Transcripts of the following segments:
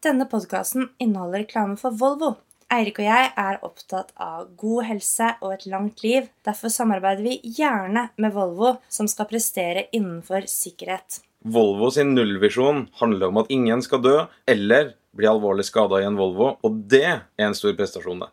Denne podkasten inneholder reklame for Volvo. Eirik og jeg er opptatt av god helse og et langt liv. Derfor samarbeider vi gjerne med Volvo, som skal prestere innenfor sikkerhet. Volvo sin nullvisjon handler om at ingen skal dø eller bli alvorlig skada i en Volvo, og det er en stor prestasjon. det.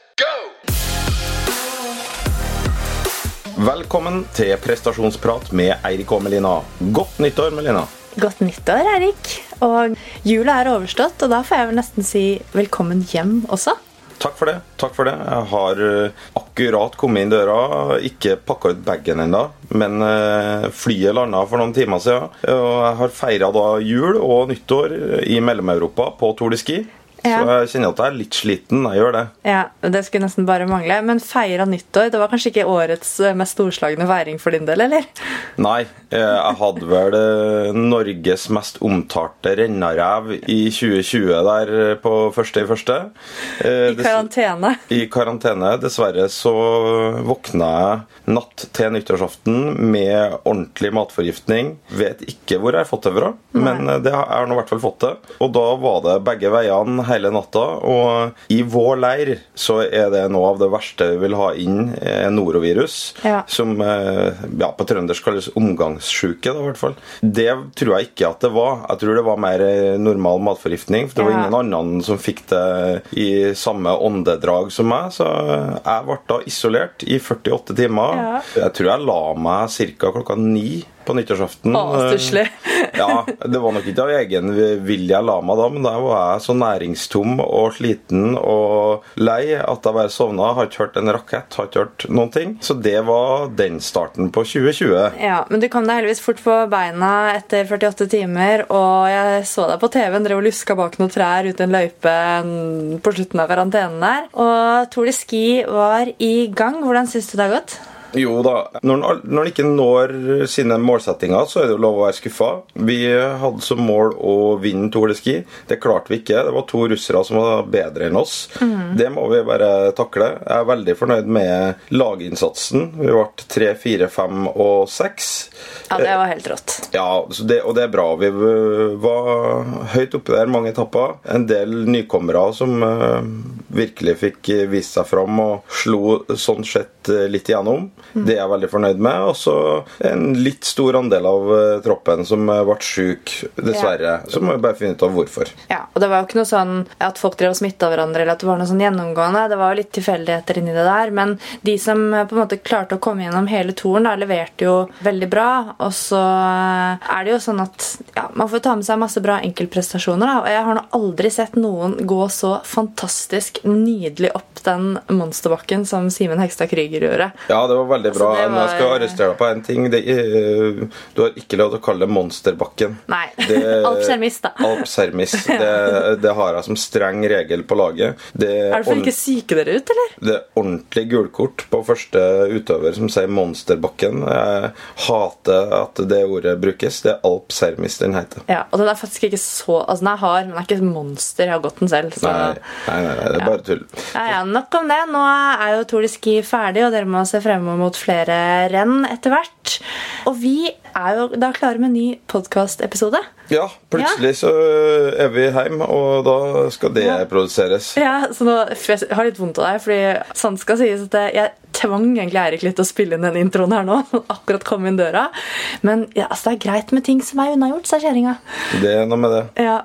Velkommen til prestasjonsprat med Eirik og Melina. Godt nyttår, Melina. Godt nyttår, Eirik. Og jula er overstått, og da får jeg vel nesten si velkommen hjem også. Takk for det. takk for det. Jeg har eh, akkurat kommet inn døra, ikke pakka ut bagen ennå, men eh, flyet landa for noen timer siden. Og jeg har feira jul og nyttår i Mellom-Europa på Tour de Ski. Ja. Så jeg kjenner at jeg er litt sliten. Jeg gjør det. Ja, Det skulle nesten bare mangle. Men feira nyttår, det var kanskje ikke årets eh, mest storslagne feiring for din del, eller? Nei, eh, jeg hadde vel eh, Norges mest omtalte rennarev i 2020 der på første i første. I karantene. I karantene. Dessverre så våkna jeg natt til nyttårsaften med ordentlig matforgiftning. Vet ikke hvor jeg har fått det fra, men det har jeg nå i hvert fall fått det. Og da var det begge veiene hele natta. Og i vår leir så er det noe av det verste vi vil ha inn, eh, norovirus. Ja. Som eh, ja, på trøndersk kalles omgangssjuke. da, i hvert fall. Det tror jeg ikke at det var. Jeg tror det var mer eh, normal matforgiftning. For det var Ja. ingen annen som fikk det i samme åndedrag som meg. Så jeg ble da isolert i 48 timer. Jeg tror jeg la meg ca. klokka ni på nyttårsaften. Å, ja, det var nok ikke av egen vilje jeg la meg da, men da var jeg så næringstom og sliten og lei at jeg bare sovna. Har ikke hørt en rakett, har ikke hørt noen ting. Så det var den starten på 2020. Ja, Men du kom deg heldigvis fort på beina etter 48 timer, og jeg så deg på TV-en drev og luska bak noen trær ute i en løype på slutten av karantenen der. Og Tour de Ski var i gang. Hvordan syns du det har gått? Jo da, når en ikke når sine målsettinger, så er det jo lov å være skuffa. Vi hadde som mål å vinne Tour de Ski. Det klarte vi ikke. Det var to russere som var bedre enn oss. Det må vi bare takle. Jeg er veldig fornøyd med laginnsatsen. Vi ble tre, fire, fem og seks. Ja, det var helt rått. Ja, så det, og det er bra. Vi var høyt oppe der mange etapper. En del nykommere som eh, virkelig fikk vist seg fram og slo sånn sett eh, litt igjennom. Det er jeg veldig fornøyd med. Og så en litt stor andel av eh, troppen som eh, ble syk, dessverre. Så må vi bare finne ut av hvorfor. Ja, og det var jo ikke noe sånn at folk drev og smitta hverandre, eller at det var noe sånn gjennomgående. Det var jo litt tilfeldigheter inni det der. Men de som eh, på en måte klarte å komme gjennom hele turen, da, leverte jo veldig bra. Og så er det jo sånn at ja, man får ta med seg masse bra enkeltprestasjoner. Da. Og jeg har nå aldri sett noen gå så fantastisk nydelig opp den monsterbakken som Simen Hegstad Krüger gjorde. Ja, det var veldig bra. Altså, var... Men jeg skal arrestere deg på én ting. Det er, du har ikke lov til å kalle det Monsterbakken. Nei. Det- Alpsermis, da. Alpsermis. Det, det har jeg som streng regel på laget. Det Er det for ikke psyke dere ut, eller? Det er ordentlig gulkort på første utøver som sier Monsterbakken. Jeg hater at det ordet brukes. Det er Alpsermis den heter. Ja, og den er faktisk ikke så Altså, den er hard, men den er ikke monster. Jeg har gått den selv. Så. Nei, nei, nei, nei, det er bare tull. Ja, ja, Nok om det. Nå er jo Tour de Ski ferdig, og dere må se frem mot flere renn etter hvert. Og vi er jo da klare med en ny podkastepisode. Ja, plutselig så er vi hjemme, og da skal det produseres. Ja, så nå Jeg har litt vondt av deg, fordi sant skal sies at jeg tvang egentlig Eirik litt til å spille inn den introen her nå. Akkurat kom inn døra. Men ja, altså, det er greit med ting som er unnagjort, sa kjerringa. Det er noe med det. Ja,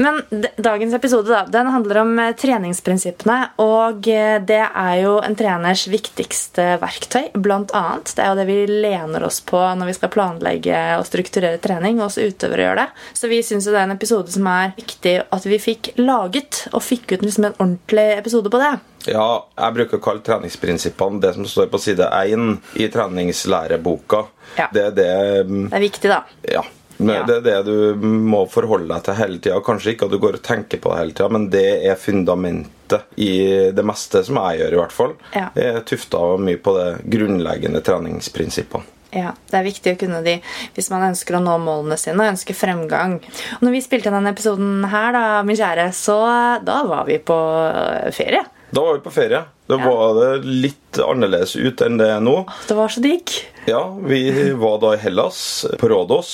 Men dagens episode da, den handler om eh, treningsprinsippene. Og eh, det er jo en treners viktigste verktøy, blant annet. Det er jo det vi lener oss på når vi skal planlegge og strukturere trening. Og også utøvere gjør det. Så vi syns det er en episode som er viktig at vi fikk laget, og fikk ut liksom en ordentlig episode på det. Ja, jeg bruker å kalle treningsprinsippene det som står på side 1 i treningslæreboka. Ja. Det er det mm, Det er viktig, da. Ja. Ja. Det er det du må forholde deg til hele tida. Kanskje ikke at du går og tenker på det hele tida, men det er fundamentet i det meste som jeg gjør, i hvert fall. Ja. Jeg er tufta mye på de grunnleggende treningsprinsippene. Ja, Det er viktig å kunne de hvis man ønsker å nå målene sine og ønsker fremgang. Når vi spilte denne episoden her, da, min kjære, så da var vi på ferie. Da var vi på ferie. Da Ja. var det litt annerledes ut enn det er nå. Det var så digg. Ja, vi var da i Hellas, på Rådås.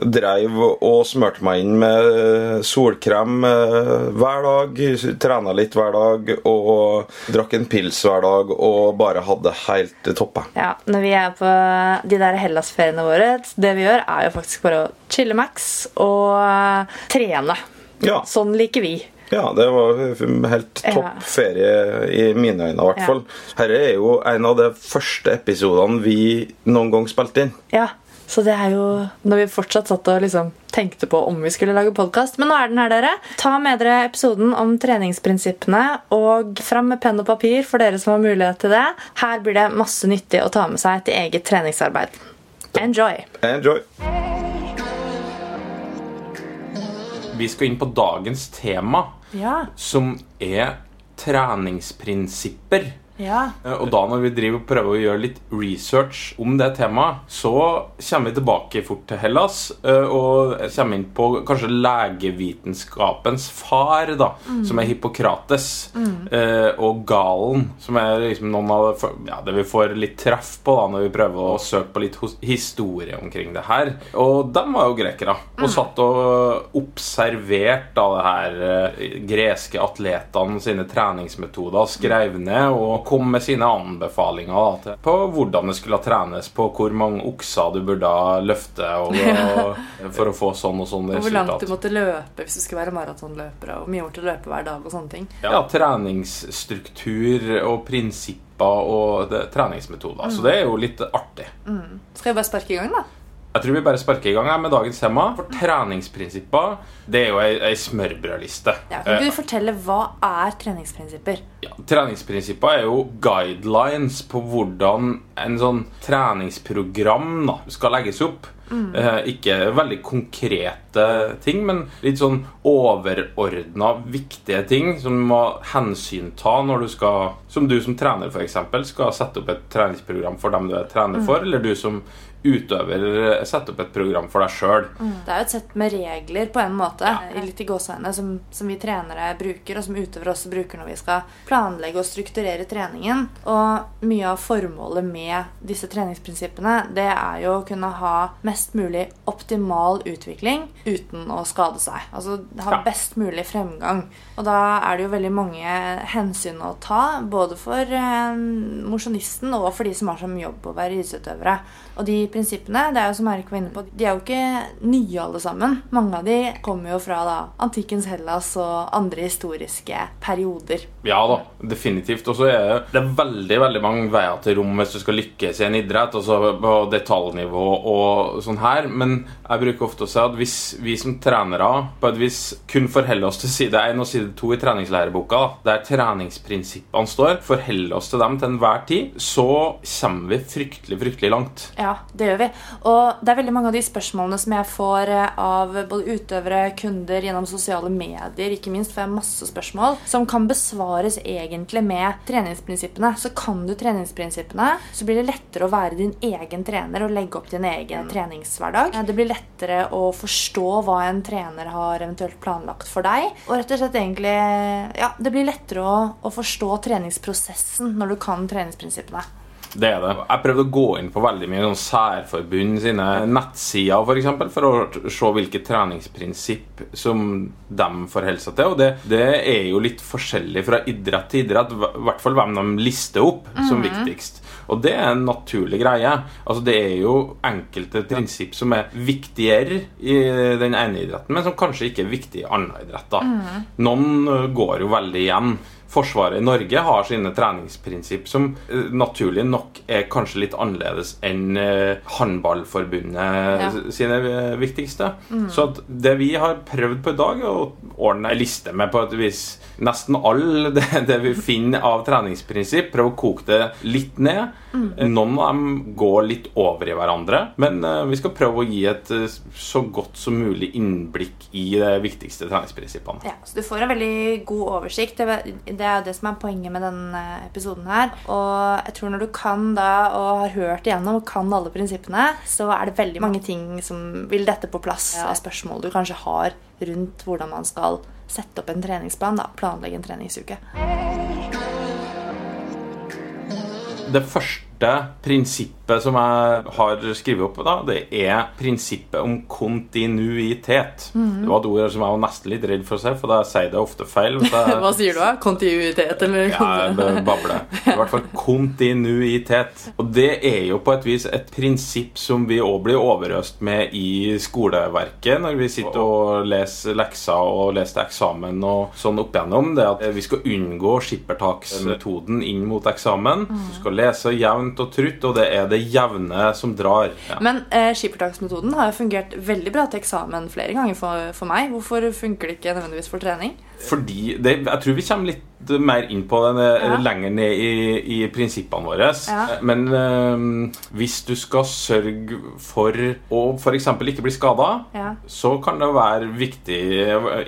Dreiv og smurte meg inn med solkrem eh, hver dag. Trena litt hver dag og drakk en pils hver dag og bare hadde helt toppe. Ja, Når vi er på de der Hellas-feriene våre, det vi gjør, er jo faktisk bare å chille max og øh, trene. Ja, Sånn liker vi. Ja, det var helt Ja. topp ferie i mine øyne, i hvert Ja. fall. Dette er jo en av de første episodene vi noen gang spilte inn. Ja, Så det er jo når vi fortsatt satt og liksom tenkte på om vi skulle lage podkast. Men nå er den her, dere. Ta med dere episoden om treningsprinsippene og fram med penn og papir for dere som har mulighet til det. Her blir det masse nyttig å ta med seg til eget treningsarbeid. Enjoy! Enjoy! Vi skal inn på dagens tema, Ja. som er treningsprinsipper. Ja. Eh, Og da når vi driver og prøver å gjøre litt research om det temaet, så kommer vi tilbake fort til Hellas eh, og kommer inn på kanskje legevitenskapens far, da, som er Hippokrates, mm. og Galen, som er liksom noen av ja, det vi får litt treff på da når vi prøver å søke på litt historie omkring det her. Og de var jo grekere, og satt og observerte da det her eh, greske atletene sine treningsmetoder, skrev ned og kom med sine anbefalinger da, til, på hvordan det skulle trenes, på hvor mange okser du burde løfte og, og, for å få sånn og sånn Og hvor langt du måtte løpe hvis du skulle være maratonløper. Og hvor mye måtte du løpe hver dag og sånne ting. Ja, treningsstruktur og prinsipper og det, treningsmetoder. Så det er jo litt artig. Skal jeg bare sparke i gang, da? Jeg tror vi bare sparker i gang med dagens tema. For treningsprinsipper det er jo ei, ei smørbrødliste. Ja, kan Eh, du fortelle Hva er treningsprinsipper? Ja, treningsprinsipper er jo guidelines på hvordan en sånn treningsprogram da, skal legges opp. Eh, ikke veldig konkrete ting, men litt sånn overordna viktige ting som du må hensynta når du skal Som du som trener eksempel, skal sette opp et treningsprogram for dem du er trener for, eller du som utøver setter opp et program for deg sjøl. Det er jo et sett med regler på en måte i litt i gåseøynene som, som vi trenere bruker, og som utøvere også bruker når vi skal planlegge og strukturere treningen. Og mye av formålet med disse treningsprinsippene det er jo å kunne ha mest mulig optimal utvikling uten å skade seg. Altså ha Ja. best mulig fremgang. Og da er det jo veldig mange hensyn å ta, både for eh, mosjonisten og for de som har som jobb å være idrettsutøvere. Og de prinsippene det er jo som Erik var inne på, de er jo ikke nye alle sammen. Mange av de kommer jo fra da, antikkens Hellas og andre historiske perioder. Ja da, definitivt. Og så er det, det er veldig veldig mange veier til rom hvis du skal lykkes i en idrett, altså på detaljnivå og sånn her. Men jeg bruker ofte å si at hvis vi som trenere på et vis kun forholder oss til side 1 og side 2 i treningslæreboka, der treningsprinsippene står, forholder oss til dem til enhver tid, så kommer vi fryktelig, fryktelig langt. Ja, det gjør vi. Og det er veldig mange av de spørsmålene som jeg får eh, av både utøvere, kunder, gjennom sosiale medier, ikke minst får jeg masse spørsmål, som kan besvares egentlig med treningsprinsippene. Så kan du treningsprinsippene, så blir det lettere å være din egen trener og legge opp din egen treningshverdag. Eh, Det blir lettere å forstå hva en trener har eventuelt planlagt for deg. Og rett og slett egentlig Ja, det blir lettere å, å forstå treningsprosessen når du kan treningsprinsippene. Det er det. Jeg prøvde å gå inn på veldig mye sånn særforbund sine nettsider for, eksempel, for å se hvilke treningsprinsipp som de forholder seg til. Og det, det er jo litt forskjellig fra idrett til idrett, i hvert fall hvem de lister opp som viktigst. Og det er en naturlig greie. Altså Det er jo enkelte prinsipp som er viktigere i den ene idretten, men som kanskje ikke er viktig i andre idretter. Noen går jo veldig igjen. Forsvaret i Norge har sine treningsprinsipp som eh, naturlig nok er kanskje litt annerledes enn eh, Håndballforbundet Ja. sine eh, viktigste. Så at det vi har prøvd på i dag, er å ordne ei liste med på et vis nesten all det, det vi finner av treningsprinsipp. Prøv å koke det litt ned. Noen av dem går litt over i hverandre, men uh, vi skal prøve å gi et eh, så godt som mulig innblikk i de viktigste treningsprinsippene. Ja, så Du får en veldig god oversikt. Det, er jo det som er poenget med denne episoden her. Og jeg tror når du kan da, og har hørt igjennom og kan alle prinsippene, så er det veldig mange ting som vil dette på plass av spørsmål du kanskje har rundt hvordan man skal sette opp en treningsplan. da, Planlegge en treningsuke. Det første prinsippet som jeg har skrevet opp, da, det er prinsippet om kontinuitet. Det var et ord som jeg var nesten litt redd for å si, for da sier jeg det ofte feil. jeg- Hva sier du da? Kontinuitet, eller? Ja, jeg babler. I hvert fall kontinuitet. Og det er jo på et vis et prinsipp som vi òg blir overøst med i skoleverket når vi sitter og leser lekser og leser eksamen og sånn opp igjennom. Det at vi skal unngå skippertaksmetoden inn mot eksamen. Du skal lese jevnt og trutt, og det er det jevne som drar. Ja. Men eh, skippertaksmetoden har jo fungert veldig bra til eksamen flere ganger for, for meg. Hvorfor funker det ikke nødvendigvis for trening? Fordi det, Jeg tror vi kommer litt mer inn på det eh, Ja. lenger ned i, i prinsippene våre. Ja. Men øh, hvis du skal sørge for å f.eks. ikke bli skada, Ja. så kan det være viktig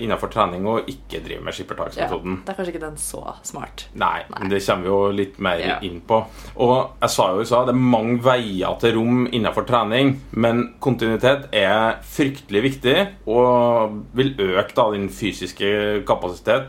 innenfor trening å ikke drive med skippertaksmetoden. det er kanskje ikke den så smart. Nei, men det kommer vi jo litt mer inn på. Og jeg sa jo i stad, det er mange veier til rom innenfor trening, men kontinuitet er fryktelig viktig og vil øke da din fysiske kapasitet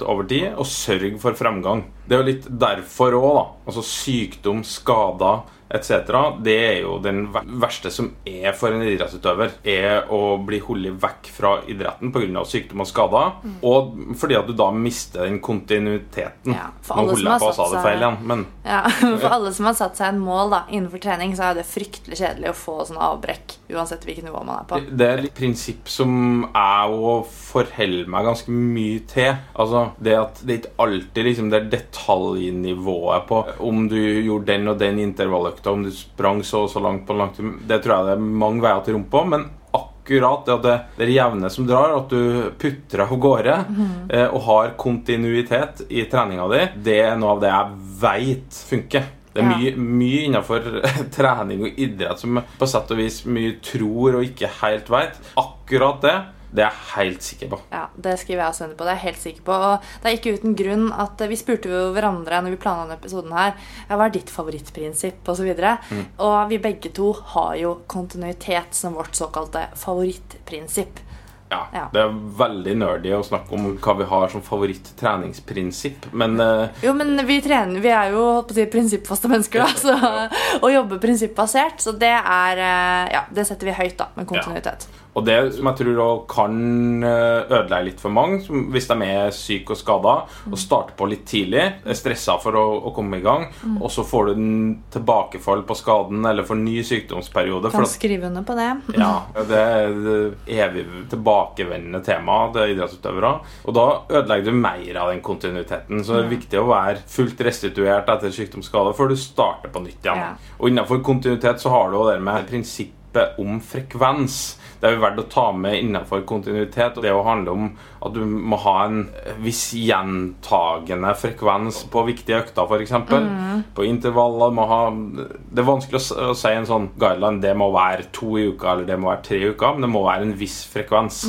over tid og sørg for fremgang. Det er jo litt derfor òg, da. Altså sykdom, skader etc. Det er jo den verste som er for en idrettsutøver, er å bli holdt vekk fra idretten pga. sykdom og skader, og fordi at du da mister den kontinuiteten. Ja, for alle som har på det seg- feil igjen, men Ja, For alle som har satt seg en mål da, innenfor trening, så er det fryktelig kjedelig å få sånne avbrekk uansett hvilket nivå man er på. det er et prinsipp som jeg òg forholder meg ganske mye til. Altså Det at det ikke alltid liksom det detaljnivået på om du gjorde den og den intervalløkta, om du sprang så og så langt på en langtur Det tror jeg det er mange veier til rom på. men akkurat det at det, det er jevne som drar, at du putter av gårde eh, og har kontinuitet i treninga di, det er noe av det jeg veit funker. Det er mye, mye innenfor trening og idrett som på sett og vis mye tror og ikke helt veit. Akkurat det, det er jeg helt sikker på. Ja, Det skriver jeg også under på. Det er jeg helt sikker på. Og det er ikke uten grunn at eh, vi spurte jo hverandre når vi planla denne episoden her, ja, hva er ditt favorittprinsipp osv. Og, Mm. og vi begge to har jo kontinuitet som vårt såkalte favorittprinsipp. Ja, Ja. Det er veldig nerdy å snakke om hva vi har som favoritt-treningsprinsipp, men uh... Jo, men vi trener, vi er jo si, prinsippfaste mennesker, da, så, og jobber prinsippbasert. Så det er eh, Ja, det setter vi høyt, da, med kontinuitet. Og det som jeg tror kan eh, ødelegge litt for mange, som hvis de er syke og skada, og starter på litt tidlig, er stressa for å, å komme i gang, og så får du en tilbakefall på skaden eller får ny sykdomsperiode. Kan skrive under på det. ja, det er det evig tilbakevendende temaet til idrettsutøvere. Og da ødelegger du mer av den kontinuiteten. Så det er viktig å være fullt restituert etter sykdomsskade før du starter på nytt igjen. Ja. Og innenfor kontinuitet så har du jo det med prinsippet om frekvens. Det er jo verdt å ta med innenfor kontinuitet. og Det å handle om at du må ha en viss gjentagende frekvens på viktige økter, f.eks. Mm. På intervaller. Må ha, det er vanskelig å, si en sånn guideline det må være to i uka eller det må være tre i uka, men det må være en viss frekvens.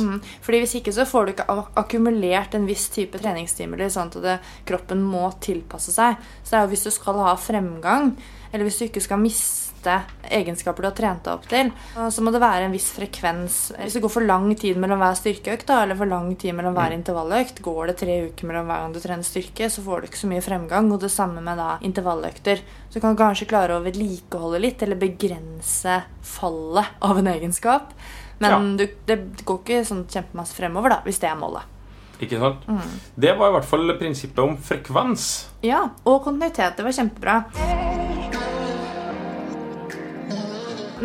Fordi Hvis ikke så får du ikke akkumulert en viss type treningsstimuli, sånn at det, kroppen må tilpasse seg. Så det er jo hvis du skal ha fremgang, eller hvis du ikke skal miste egenskaper du har trent deg opp til, så må det være en viss frekvens. Hvis det går for lang tid mellom hver styrkeøkt, da, eller for lang tid mellom hver intervalløkt, går det tre uker mellom hver gang du trener styrke, så får du ikke så mye fremgang. Og det samme med da intervalløkter. Så du kan kanskje klare å vedlikeholde litt, eller begrense fallet av en egenskap. Men du, det går ikke sånn kjempemasse fremover, da, hvis det er målet. Ikke sant? Mm. Det var i hvert fall prinsippet om frekvens. Ja, og kontinuitet. Det var kjempebra.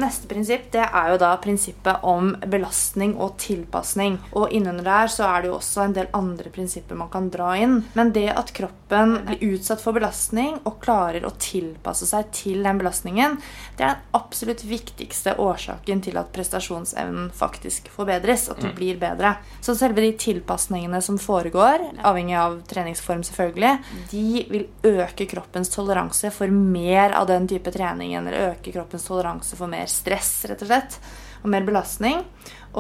Neste prinsipp det er jo da prinsippet om belastning og tilpasning. Og innunder der så er det jo også en del andre prinsipper man kan dra inn. Men det at kroppen blir utsatt for belastning og klarer å tilpasse seg til den belastningen, det er den absolutt viktigste årsaken til at prestasjonsevnen faktisk forbedres. At du blir bedre. Så selve de tilpasningene som foregår, avhengig av treningsform selvfølgelig, de vil øke kroppens toleranse for mer av den type trening, eller øke kroppens toleranse for mer stress, rett og slett. og mer belastning.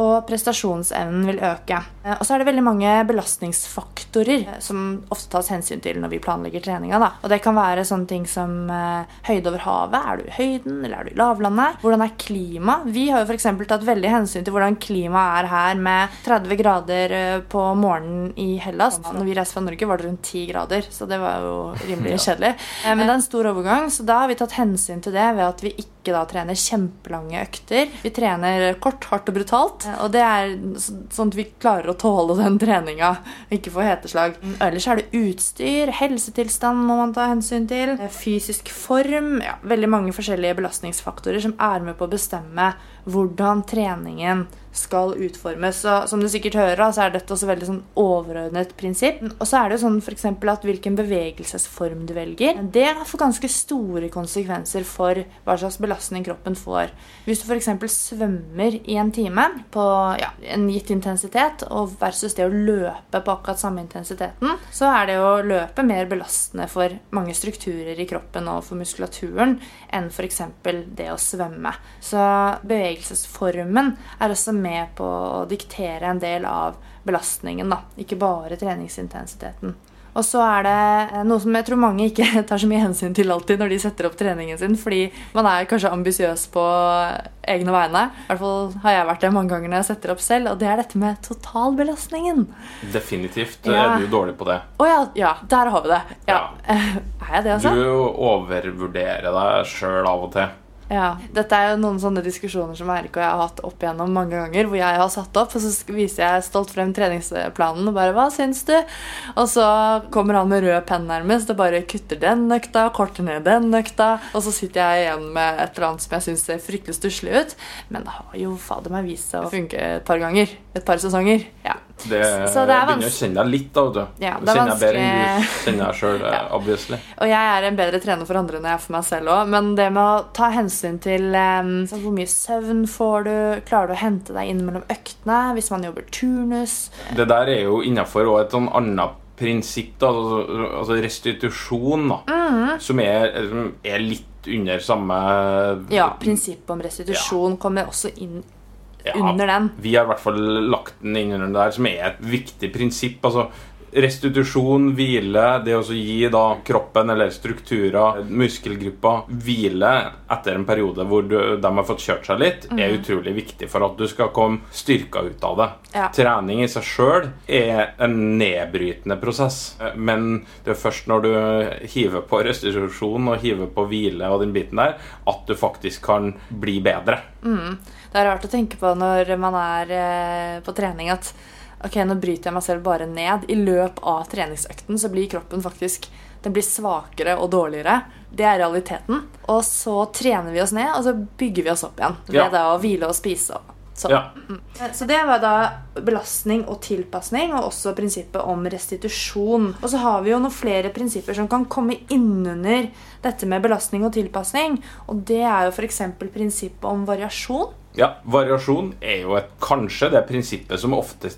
Og prestasjonsevnen vil øke. Eh, Og så er det veldig mange belastningsfaktorer eh, som ofte tas hensyn til når vi planlegger treninga. Da. Og det kan være sånne ting som eh, høyde over havet. Er du i høyden, eller er du i lavlandet? Hvordan er klimaet? Vi har jo f.eks. tatt veldig hensyn til hvordan klimaet er her med 30 grader på morgenen i Hellas. Når vi reiste fra Norge, var det rundt 10 grader, så det var jo rimelig kjedelig. Men det er en stor overgang, så da har vi tatt hensyn til det ved at vi ikke da trener kjempelange økter. Vi trener kort, hardt og brutalt. Eh, Og det er sånn at vi klarer å tåle den treninga, ikke få heteslag. Ellers er det utstyr, helsetilstand må man ta hensyn til, eh, fysisk form, ja, veldig mange forskjellige belastningsfaktorer som er med på å bestemme hvordan treningen skal utformes. Så som du sikkert hører, så er dette også veldig sånn overordnet prinsipp. Og så er det jo sånn eksempel at hvilken bevegelsesform du velger, det får ganske store konsekvenser for hva slags belastning kroppen får. Hvis du f.eks. svømmer i en time på ja, en gitt intensitet, og versus det å løpe på akkurat samme intensiteten, så er det å løpe mer belastende for mange strukturer i kroppen og for muskulaturen enn f.eks. det å svømme. Så bevegelsesformen er også med på å diktere en del av belastningen, da. Ikke bare treningsintensiteten. Og så er det eh, noe som jeg tror mange ikke tar så mye hensyn til alltid når de setter opp treningen sin, fordi man er kanskje ambisiøs på egne vegne. I hvert fall har jeg vært det mange ganger når jeg setter opp selv, og det er dette med totalbelastningen. Definitivt Ja. er du dårlig på det. Å ja, ja, der har vi det. Ja. Er jeg det, altså? Du overvurderer deg sjøl av og til. Ja, Dette er jo noen sånne diskusjoner som Erik og jeg har hatt opp igjennom mange ganger, hvor jeg har satt opp, og så viser jeg stolt frem treningsplanen og bare 'Hva syns du?' Og så kommer han med rød penn nærmest og bare kutter den nøkta, korter ned den nøkta. og så sitter jeg igjen med et eller annet som jeg syns ser fryktelig stusslig ut. Men det har jo fader meg vist seg å funke et par ganger. Et par sesonger. Ja. Det, Så det er jeg begynner å kjenne deg litt, da. vet du. Ja, det er kjenner jeg bedre enn du kjenner deg sjøl, Ja. obviously. Og jeg er en bedre trener for andre enn jeg er for meg selv òg. Men det med å ta hensyn til sånn hvor mye søvn får du, klarer du å hente deg inn mellom øktene hvis man jobber turnus Det der er jo innafor et sånn annet prinsipp, da, altså, altså restitusjon, da, Mm. som, er, som er litt under samme Ja, prinsippet om restitusjon kommer også inn Ja, under den. Vi har i hvert fall lagt den inn under det der, som er et viktig prinsipp. altså Restitusjon, hvile, det å gi da kroppen eller strukturer, muskelgrupper, hvile etter en periode hvor du, de har fått kjørt seg litt, er utrolig viktig for at du skal komme styrka ut av det. Ja. Trening i seg sjøl er en nedbrytende prosess, men det er først når du hiver på restitusjon og hiver på hvile og den biten der, at du faktisk kan bli bedre. Det er rart å tenke på når man er eh, på trening at ok, nå bryter jeg meg selv bare ned. I løp av treningsøkten så blir kroppen faktisk den blir svakere og dårligere. Det er realiteten. Og så trener vi oss ned, og så bygger vi oss opp igjen ved Ja. da å hvile og spise. og Sånn. Ja. Så det var da belastning og tilpasning, og også prinsippet om restitusjon. Og så har vi jo noen flere prinsipper som kan komme innunder dette med belastning og tilpasning. Og det er jo f.eks. prinsippet om variasjon. Ja, variasjon er jo et, kanskje det prinsippet som ofte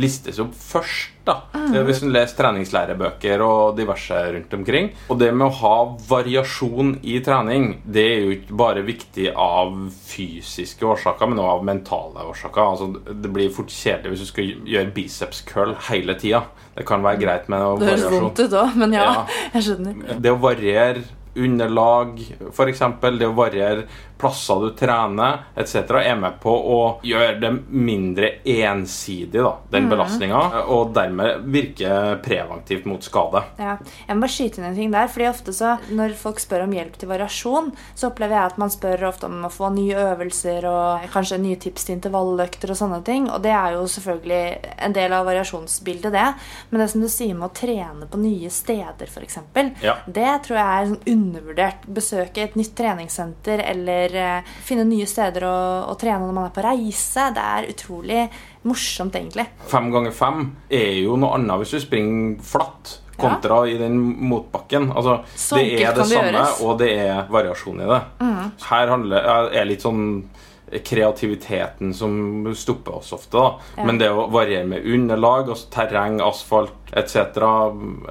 listes opp først. da Mm. Hvis du leser treningslærebøker og diverse rundt omkring. Og det med å ha variasjon i trening, det er jo ikke bare viktig av fysiske årsaker, men også av mentale årsaker. Altså, det blir fort kjedelig hvis du skal gjøre biceps curl hele tida. Det kan være greit med noe Det høres vondt ut òg, men ja, Ja. jeg skjønner. Det å variere underlag, f.eks. Det å variere plasser du trener etc., er med på å gjøre det mindre ensidig, da, den belastninga, og dermed virke preventivt mot skade. Ja. Jeg må bare skyte inn en ting der. fordi ofte så, Når folk spør om hjelp til variasjon, så opplever jeg at man spør ofte om å få nye øvelser og kanskje nye tips til intervalløkter og sånne ting. Og det er jo selvfølgelig en del av variasjonsbildet, det. Men det som du sier med å trene på nye steder, f.eks., Ja. det tror jeg er sånn undervurdert. Besøke et nytt treningssenter eller eh, finne nye steder å, å trene når man er på reise. Det er utrolig morsomt, egentlig. Fem ganger fem er jo noe annet hvis du springer flatt. Kontra i den motbakken. Altså, Så det er det det samme, gjøres. og det er variasjon i det. Her handler, er litt sånn kreativiteten som stopper oss ofte. Ja. Men det å variere med underlag, altså terreng, asfalt, etc.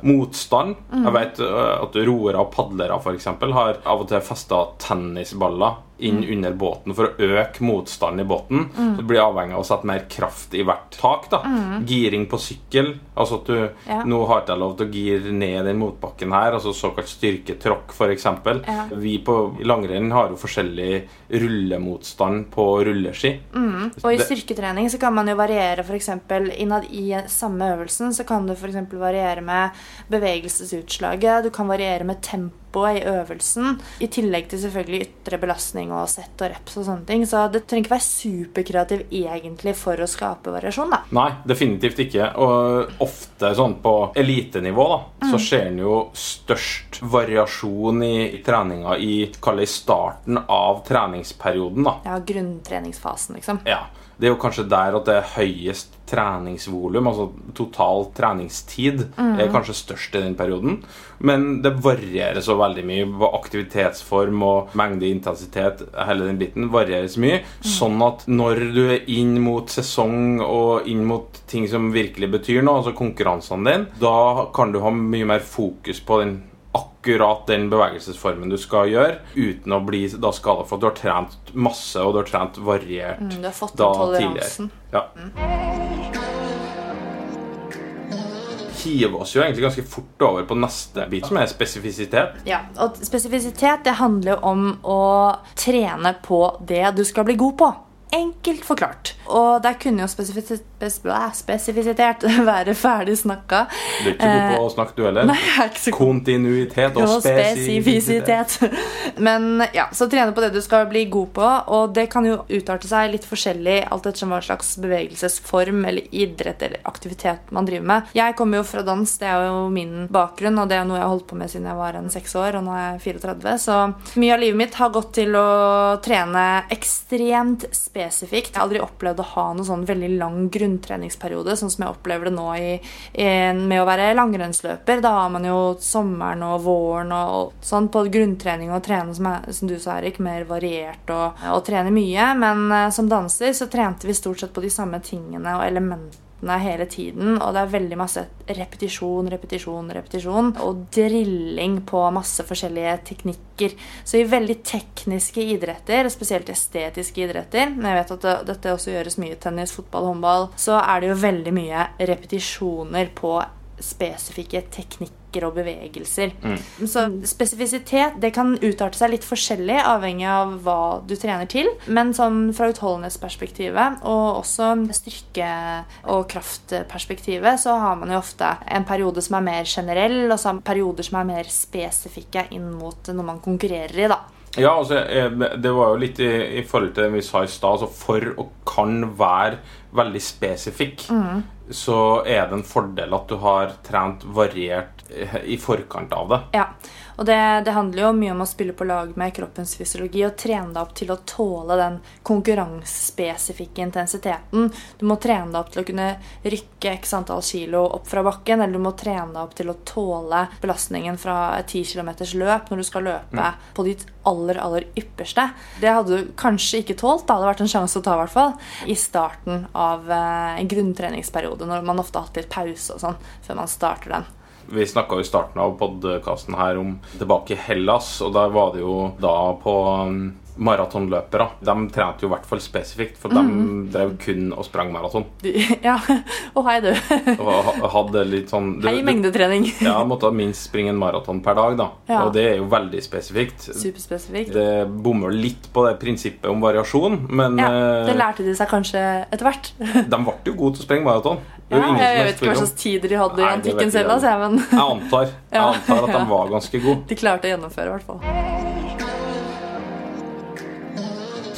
Motstand. Jeg vet øh, at roere og padlere for eksempel, har av og til festa tennisballer inn under båten for å øke motstanden i båten. Så det blir avhengig av å sette mer kraft i hvert tak. da. Giring på sykkel. Altså at du Ja. Nå har ikke jeg lov til å gire ned den motbakken her, altså såkalt styrketråkk f.eks. Ja. Vi på langrenn har jo forskjellig rullemotstand på rulleski. Og i styrketrening så kan man jo variere f.eks. innad i samme øvelsen. Så kan du f.eks. variere med bevegelsesutslaget. Du kan variere med tempoet i øvelsen. I tillegg til selvfølgelig ytre belastning og sett og reps og sånne ting. Så det trenger ikke være superkreativ egentlig for å skape variasjon, da. Nei, definitivt ikke. Og ofte sånn på elitenivå da, så ser en jo størst variasjon i, treninga i kall det starten av treningsperioden. da. Ja, grunntreningsfasen, liksom. Ja, Det er jo kanskje der at det er høyest treningsvolum, altså total treningstid, er kanskje størst i den perioden. Men det varierer så veldig mye. Hva Aktivitetsform og mengde intensitet, hele den biten varierer så mye. Sånn at når du er inn mot sesong og inn mot ting som virkelig betyr noe, altså konkurransene dine, da kan du ha mye mer fokus på den akkurat den bevegelsesformen du skal gjøre, uten å bli da skada for at du har trent masse og du har trent variert Mm, du har fått da toleransen. tidligere. Ja. Hiver oss jo egentlig ganske fort over på neste bit, som er spesifisitet. Ja, og spesifisitet det handler jo om å trene på det du skal bli god på. Enkelt forklart. Og der kunne jo spesifisitet, spes, være ferdig snakka. Du er ikke god på å snakke, du heller. Eh, Nei, jeg er ikke så god Kontinuitet og spesifisitet. spesifisitet. Men ja, så trene på det du skal bli god på, og det kan jo utarte seg litt forskjellig alt ettersom hva slags bevegelsesform eller idrett eller aktivitet man driver med. Jeg kommer jo fra dans, det er jo min bakgrunn, og det er noe jeg har holdt på med siden jeg var en seks år, og nå er jeg 34, så mye av livet mitt har gått til å trene ekstremt spesifikt. Jeg har aldri opplevd å ha noen sånn veldig lang grunntreningsperiode, sånn som jeg opplever det nå i, i, med å være langrennsløper. Da har man jo sommeren og våren og sånn på grunntrening og trene, som, er, som du sa, Erik, mer variert og, og trene mye. Men eh, som danser så trente vi stort sett på de samme tingene og elementene hele tiden, og det er veldig masse repetisjon, repetisjon, repetisjon, og drilling på masse forskjellige teknikker. Så i veldig tekniske idretter, spesielt estetiske idretter, men jeg vet at det, dette også gjøres mye tennis, fotball, håndball, så er det jo veldig mye repetisjoner på spesifikke teknikker og bevegelser. Så spesifisitet det kan utarte seg litt forskjellig avhengig av hva du trener til. Men sånn fra utholdenhetsperspektivet og også styrke- og kraftperspektivet så har man jo ofte en periode som er mer generell, og så perioder som er mer spesifikke inn mot noe man konkurrerer i. da. Ja, altså, eh, det var jo litt i, i forhold til det vi sa i stad. Altså, for å kan være veldig spesifikk, Mm. så er det en fordel at du har trent variert eh, i forkant av det. Ja, og det, det handler jo mye om å spille på lag med kroppens fysiologi og trene deg opp til å tåle den konkurransespesifikke intensiteten. Du må trene deg opp til å kunne rykke x antall kilo opp fra bakken, eller du må trene deg opp til å tåle belastningen fra et 10 km løp når du skal løpe på ditt aller, aller ypperste. Det hadde du kanskje ikke tålt, da. det hadde vært en sjanse å ta, i hvert fall, i starten av eh, en grunntreningsperiode, når man ofte har hatt litt pause og sånn før man starter den. Vi snakka i starten av podkasten her om tilbake i Hellas, og der var det jo da på um, maratonløpere. De trente jo i hvert fall spesifikt, for de de drev kun og sprang maraton. Ja, og hei du. Og hadde litt sånn du- Hei mengdetrening. Ja, måtte minst springe en maraton per dag, da. Ja. Og det er jo veldig spesifikt. Superspesifikt. Det bommer litt på det prinsippet om variasjon, men Ja, det eh, lærte de seg kanskje etter hvert. de ble jo gode til å sprenge maraton. Ja, jeg vet ikke hva slags tider de hadde i det antikken selv, altså, men Jeg antar, jeg antar at de var ganske gode. de klarte å gjennomføre, i hvert fall.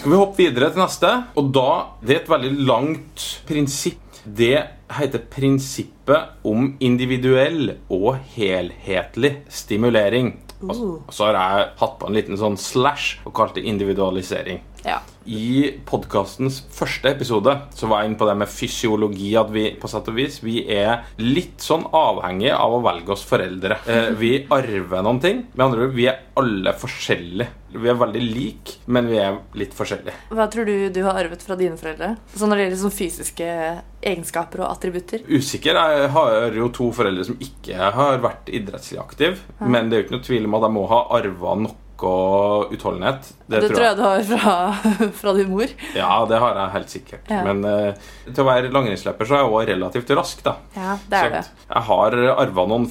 Skal vi hoppe videre til neste? Og da, Det er et veldig langt prinsipp. Det heter prinsippet om individuell og helhetlig stimulering. Og Uh. så har jeg hatt på en liten sånn slash og kalt det individualisering. Ja. I podkastens første episode så var jeg inne på det med fysiologi. At vi på sett og vis vi er litt sånn avhengig av å velge oss foreldre. Eh, vi arver noen ting. Med andre ord, vi er alle forskjellige. Vi er veldig like, men vi er litt forskjellige. Hva tror du du har arvet fra dine foreldre? Så når det gjelder sånn fysiske egenskaper og attributter? Usikker. Jeg har jo to foreldre som ikke har vært idrettslig aktive. Men det er jo ikke noe tvil om at jeg må ha arva noe utholdenhet. Det, tror jeg du har fra, fra din mor. Ja, det har jeg helt sikkert. Ja. Men uh, til å være langrennsløper så er jeg også relativt rask, da. Ja, det er det. Jeg har arva noen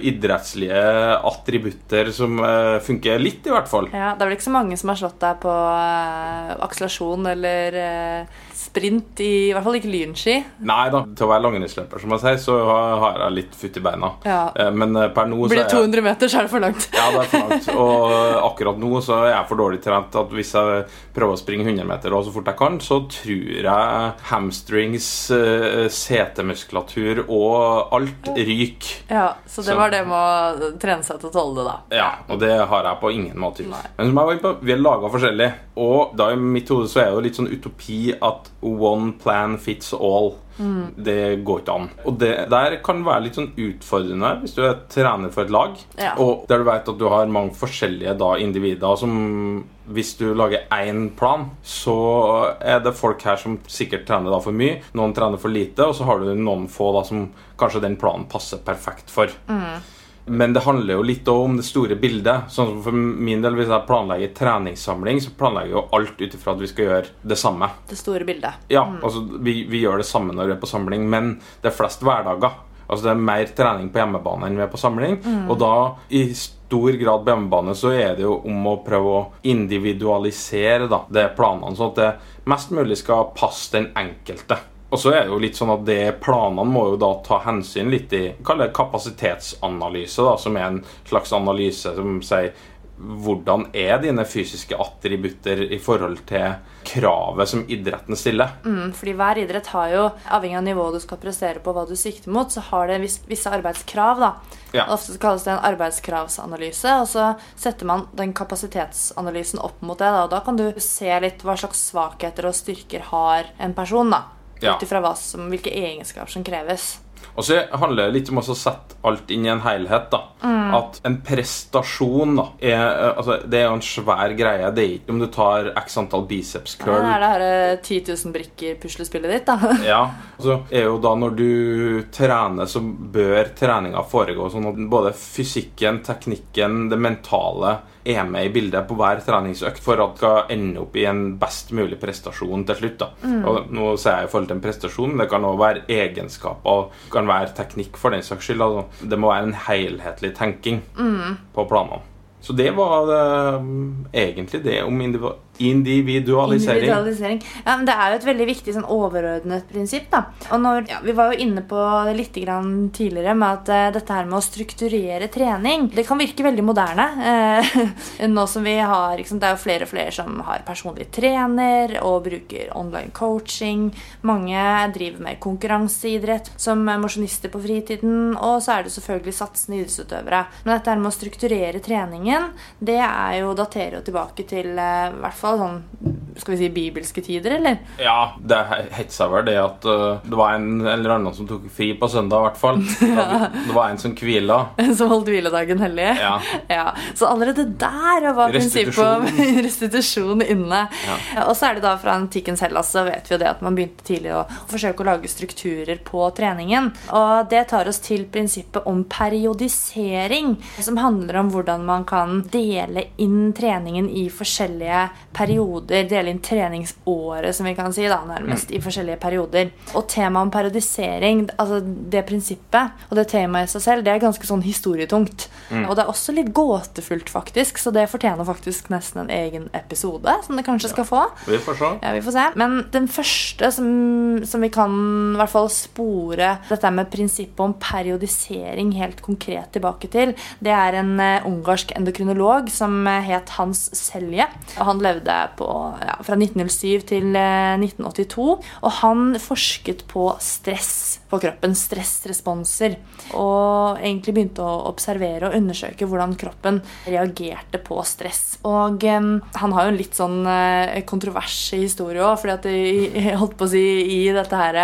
idrettslige attributter som uh, funker litt, i hvert fall. Ja, det er vel ikke så mange som har slått deg på uh, akselerasjon eller eh, sprint, i, i hvert fall ikke lynski. Nei da, til å være langrennsløper, som jeg sier, så har jeg litt futt i beina. Ja. Eh, Men eh, per nå så Blir det er jeg 200 meter, så er det for langt. Ja, det er for langt. Og akkurat nå så er jeg for dårlig trent at hvis jeg prøver å springe 100 meter så fort jeg kan, så tror jeg hamstrings, eh, setemuskulatur og alt ryker. Ja, Så det Så- var det med å trene seg til å tåle det, da. Ja, og det har jeg på ingen måte. Nei. Men som jeg var inne på, vi er laga forskjellig. Og da i mitt hode så er det jo litt sånn utopi at one plan fits all. Mm. Det går ikke an. Og det der kan være litt sånn utfordrende hvis du er trener for et lag, Ja. og der du vet at du har mange forskjellige da individer som hvis du lager én plan, så er det folk her som sikkert trener da for mye, noen trener for lite, og så har du noen få da som kanskje den planen passer perfekt for. Men det handler jo litt om det store bildet. Sånn som For min del, Hvis jeg planlegger treningssamling, så planlegger jeg jo alt ut ifra at vi skal gjøre det samme. Det store bildet. Ja, altså vi, vi gjør det samme når vi er på samling, men det er flest hverdager. Altså Det er mer trening på hjemmebane enn vi er på samling. Og da, i stor grad på hjemmebane, så er det jo om å prøve å individualisere da, det planene, sånn at det mest mulig skal passe den enkelte. Og så er det jo litt sånn at det Planene må jo da ta hensyn litt i Kall det kapasitetsanalyse, da, som er en slags analyse som sier hvordan er dine fysiske attributter i forhold til kravet som idretten stiller? Mm, fordi hver idrett har jo, avhengig av nivået du skal prestere på, hva du sikter mot, så har det vis- visse arbeidskrav. da. Ja. Ofte så kalles det en arbeidskravsanalyse, og så setter man den kapasitetsanalysen opp mot det. Da, og da kan du se litt hva slags svakheter og styrker har en person. da. Ja. Ut ifra hvilke egenskaper som kreves. Og så handler det litt om å sette alt inn i en helhet. da. At en prestasjon da, er, eh, altså, det er jo en svær greie. Det er ikke om du tar x antall biceps Det curl. er det her eh, 10 000 brikker-puslespillet ditt, da. Ja, så er jo da Når du trener, så bør treninga foregå sånn at både fysikken, teknikken, det mentale er med i bildet på hver treningsøkt for at det skal ende opp i en best mulig prestasjon til slutt. da. Og nå sier jeg i forhold til en prestasjon, det kan også være egenskaper, det kan være teknikk for den saks skyld. Altså. Det må være en helhetlig tenking på planene. Så det var det, mm, egentlig det om individualisering. Individualisering. Ja, men Det er jo et veldig viktig sånn overordnet prinsipp. da. Og når, ja, Vi var jo inne på det litt tidligere med at uh, dette her med å strukturere trening Det kan virke veldig moderne. Uh, nå som vi har, liksom, Det er jo flere og flere som har personlig trener og bruker online coaching. Mange driver med konkurranseidrett som mosjonister på fritiden. Og så er det selvfølgelig satsende idrettsutøvere. Men dette her med å strukturere treningen, det er jo daterer jo tilbake til uh, sånn skal vi si bibelske tider, eller? Ja, det hetsa vel det at uh, det var en eller annen som tok fri på søndag, i hvert fall. ja. Det var en som hvila. Som holdt hviledagen hellig. Ja. Ja, Så allerede der var prinsippet om Restitusjon. inne. inne. Og så er det da fra antikkens Hellas så vet vi jo det at man begynte tidlig å forsøke å lage strukturer på treningen. Og det tar oss til prinsippet om periodisering, som handler om hvordan man kan dele inn treningen i forskjellige perioder. Dele inn treningsåret, som vi kan si, da, nærmest, i forskjellige perioder. Og temaet om periodisering, altså det prinsippet og det temaet i seg selv, det er ganske sånn historietungt. Og det er også litt gåtefullt, faktisk, så det fortjener faktisk nesten en egen episode, som det kanskje skal få. Vi får se. Ja, vi får se. Men den første som, som vi kan i hvert fall spore dette med prinsippet om periodisering helt konkret tilbake til, det er en eh, ungarsk endokrinolog som eh, het Hans Selje. Og han levde på ja, fra 1907 til eh, 1982. Og han forsket på stress på kroppen, stressresponser. Og egentlig begynte å observere og undersøke hvordan kroppen reagerte på stress. Og um, han har jo en litt sånn uh, kontrovers historie òg, fordi at jeg holdt på å si i dette her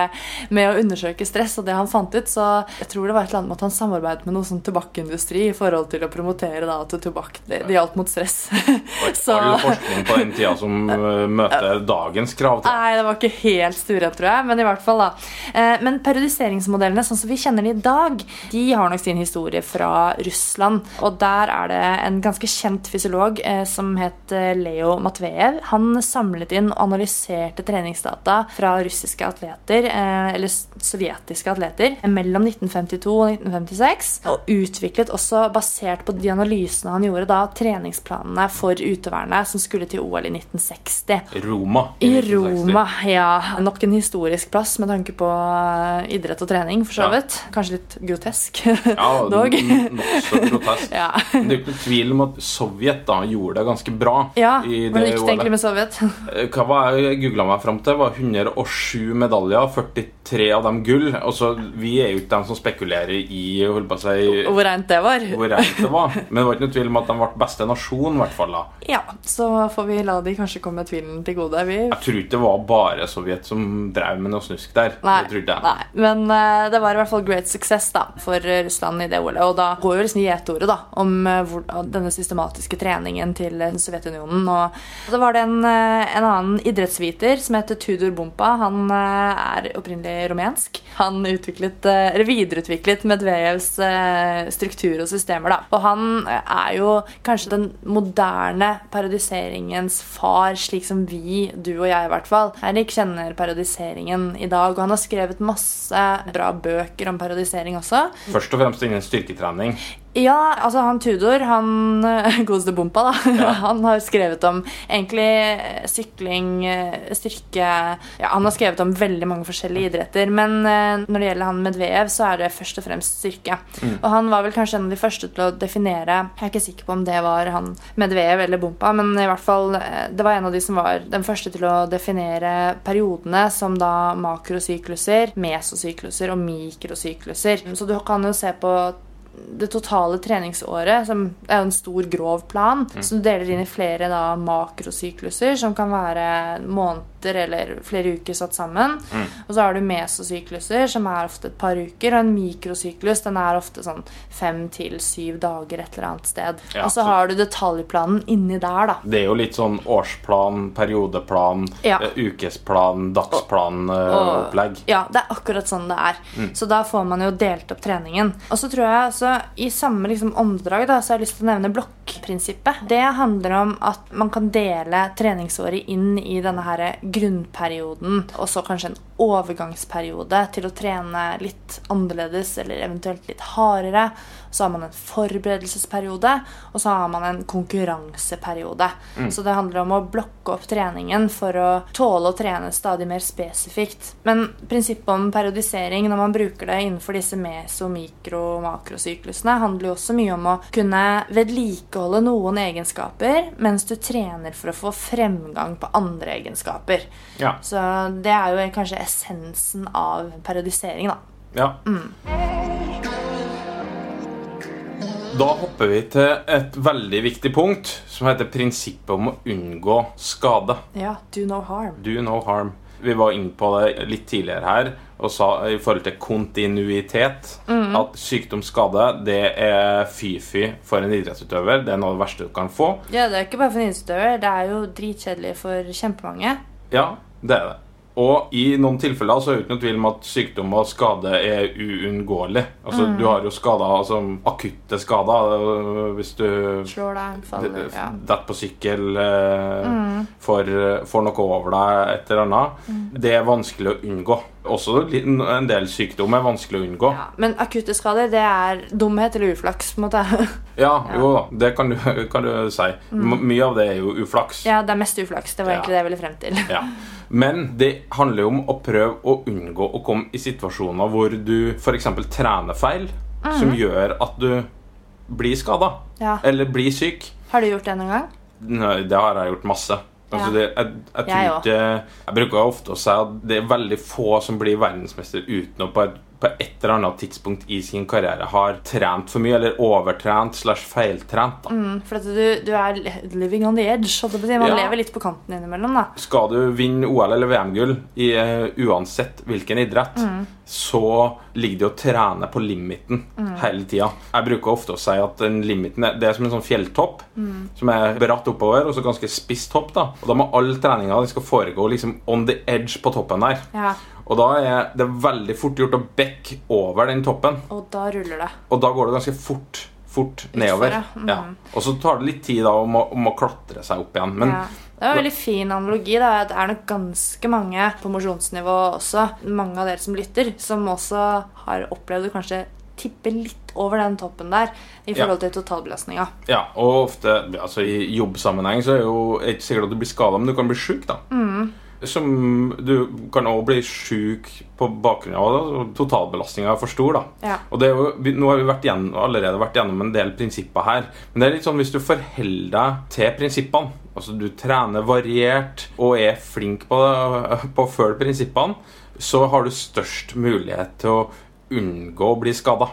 med å undersøke stress og det han fant ut, så jeg tror det var et eller annet med at han samarbeidet med noe sånn tobakkindustri i forhold til å promotere da at tobakk det, det hjalp mot stress. Så All forskning på den tida som eh, møter dagens krav. til Nei, det var ikke helt stuerent, tror jeg. Men i hvert fall, da. Eh, Men periodiseringsmodellene sånn som vi kjenner de i dag, de har nok sin historie fra Russland. Og der er det en ganske kjent fysiolog eh, som het Leo Matvejev. Han samlet inn og analyserte treningsdata fra russiske atleter, eller sovjetiske atleter, mellom 1952 og 1956. Og utviklet også, basert på de analysene han gjorde, da treningsplanene for utøverne som skulle til OL i 1960. Roma. I I Roma, ja. Nok en historisk plass med tanke på eh, idrett og trening, for så Ja. vidt. Kanskje litt grotesk Ja, dog. Nokså grotesk. Ja. Men Det er jo ikke tvil om at Sovjet da gjorde det ganske bra. Ja, i Hvordan det gikk det egentlig med Sovjet? Eh, Hva var jeg googla meg fram til? var 107 medaljer, 43 av dem gull. Altså, Vi er jo ikke dem som spekulerer i holdt på å si, Og hvor rent det var? hvor rent det var. Men det var ikke noe tvil om at de ble beste nasjon, i hvert fall. da. Ja, så får vi la de kanskje komme tvilen til gode. Vi Jeg tror ikke det var bare Sovjet som drev med noe snusk der. Nei, det nei, men uh, det var i hvert fall great success da, for eh, Russland i det OL-et. Og da går jo liksom gjetordet da, om uh, hvor, denne systematiske treningen til Sovjetunionen. Og så var det en, uh, en annen idrettsviter som heter Tudor Bompa. Han er opprinnelig rumensk. Han utviklet, eller videreutviklet Medvejevs struktur og systemer. da. Og han er jo kanskje den moderne parodiseringens far, slik som vi, du og jeg i hvert fall, Eirik kjenner parodiseringen i dag. Og han har skrevet masse bra bøker om parodisering også. Først og fremst innen styrketrening. Ja, altså han Tudor, han eh, godeste Bompa, da. Han har skrevet om egentlig eh, sykling, eh, styrke Ja, han har skrevet om veldig mange forskjellige idretter. Men når det gjelder han Medvejev, så er det først og fremst styrke. Og han var vel kanskje en av de første til å definere Jeg er ikke sikker på om det var han Medvejev eller Bompa, men i hvert fall det var en av de som var den første til å definere periodene som da makrosykluser, mesosykluser og mikrosykluser. Så du kan jo se på det totale treningsåret, som er jo en stor, grov plan, som du deler inn i flere da, makrosykluser, som kan være måneder eller flere uker satt sammen. Og så har du mesosykluser, som er ofte et par uker, og en mikrosyklus den er ofte sånn fem til syv dager et eller annet sted. Ja, og så så- har du detaljplanen inni der, da. Det er jo litt sånn årsplan, periodeplan, Ja. eh, ukesplan, dagsplan-opplegg. Ja, det er akkurat sånn det er. Så da får man jo delt opp treningen. Og så tror jeg så i samme liksom åndedrag da, så har jeg lyst til å nevne blokkprinsippet. Det handler om at man kan dele treningsåret inn i denne her grunnperioden, og så kanskje en overgangsperiode til å trene litt annerledes eller eventuelt litt hardere. Så har man en forberedelsesperiode, og så har man en konkurranseperiode. Så det handler om å blokke opp treningen for å tåle å trene stadig mer spesifikt. Men prinsippet om periodisering når man bruker det innenfor disse meso-, mikro- og makrosyklusene, handler jo også mye om å kunne vedlikeholde noen egenskaper mens du trener for å få fremgang på andre egenskaper. Ja. Så det er jo kanskje essensen av periodisering, da. ja. Da hopper vi til et veldig viktig punkt, som heter prinsippet om å unngå skade. Ja, do no harm. Do no harm. Vi var inne på det litt tidligere her og sa i forhold til kontinuitet at sykdomsskade det er fy-fy for en idrettsutøver. Det er noe av det verste du kan få. Ja, det er ikke bare for en idrettsutøver. Det er jo dritkjedelig for kjempemange. Ja, det er det. Og i noen tilfeller så er det ikke noe tvil om at sykdom og skade er uunngåelig. Altså, Du har jo skader, altså akutte skader øh, hvis du Slår deg, faller ja. detter på sykkel, mm. får, får noe over deg, et eller annet. Det er vanskelig å unngå. Også en del sykdom er vanskelig å unngå. ja. Men akutte skader, det er dumhet eller uflaks, på en måte. Ja, jo da, det kan du, kan du si. M mye av det er jo uflaks. ja, det er mest uflaks. Det var Ja. egentlig det jeg ville frem til. Ja. Men det handler jo om å prøve å unngå å komme i situasjoner hvor du f.eks. trener feil, som gjør at du blir skada Ja. eller blir syk. Har du gjort det noen gang? Nei, Det har jeg gjort masse. Altså det, jeg, jeg, Jeg ikke, jeg bruker ofte å si at det er veldig få som blir verdensmester uten å på et, på et eller annet tidspunkt i sin karriere har trent for mye, eller overtrent slash feiltrent. Mm, for du, du er living on the edge. Man Ja. lever litt på kanten innimellom. da. Skal du vinne OL eller VM-gull i uh, uansett hvilken idrett, så ligger det å trene på limiten hele tida. Jeg bruker ofte å si at den limiten er, det er som en sånn fjelltopp som er bratt oppover, og så ganske spiss topp. da. Og da må all treninga skal foregå liksom on the edge på toppen der. Ja, Og da er det veldig fort gjort å bekke over den toppen. Og da ruller det. Og da går det ganske fort, fort nedover. Mm. Ja. Og så tar det litt tid da om å, om å klatre seg opp igjen. Men ja. Det er en veldig fin analogi. Da. Det er nok ganske mange på mosjonsnivå også, mange av dere som lytter, som også har opplevd å kanskje tippe litt over den toppen der i Ja. forhold til totalbelastninga. Ja, og ofte altså I jobbsammenheng så er det jo ikke sikkert at du blir skada, men du kan bli sjuk. da. Som Du kan òg bli sjuk på bakgrunn av totalbelastninga er for stor. da. Ja. Og det er jo, Nå har vi vært gjennom, allerede vært gjennom en del prinsipper her. Men det er litt sånn hvis du forholder deg til prinsippene, altså du trener variert og er flink på, det- på å følge prinsippene, så har du størst mulighet til å unngå å bli skada.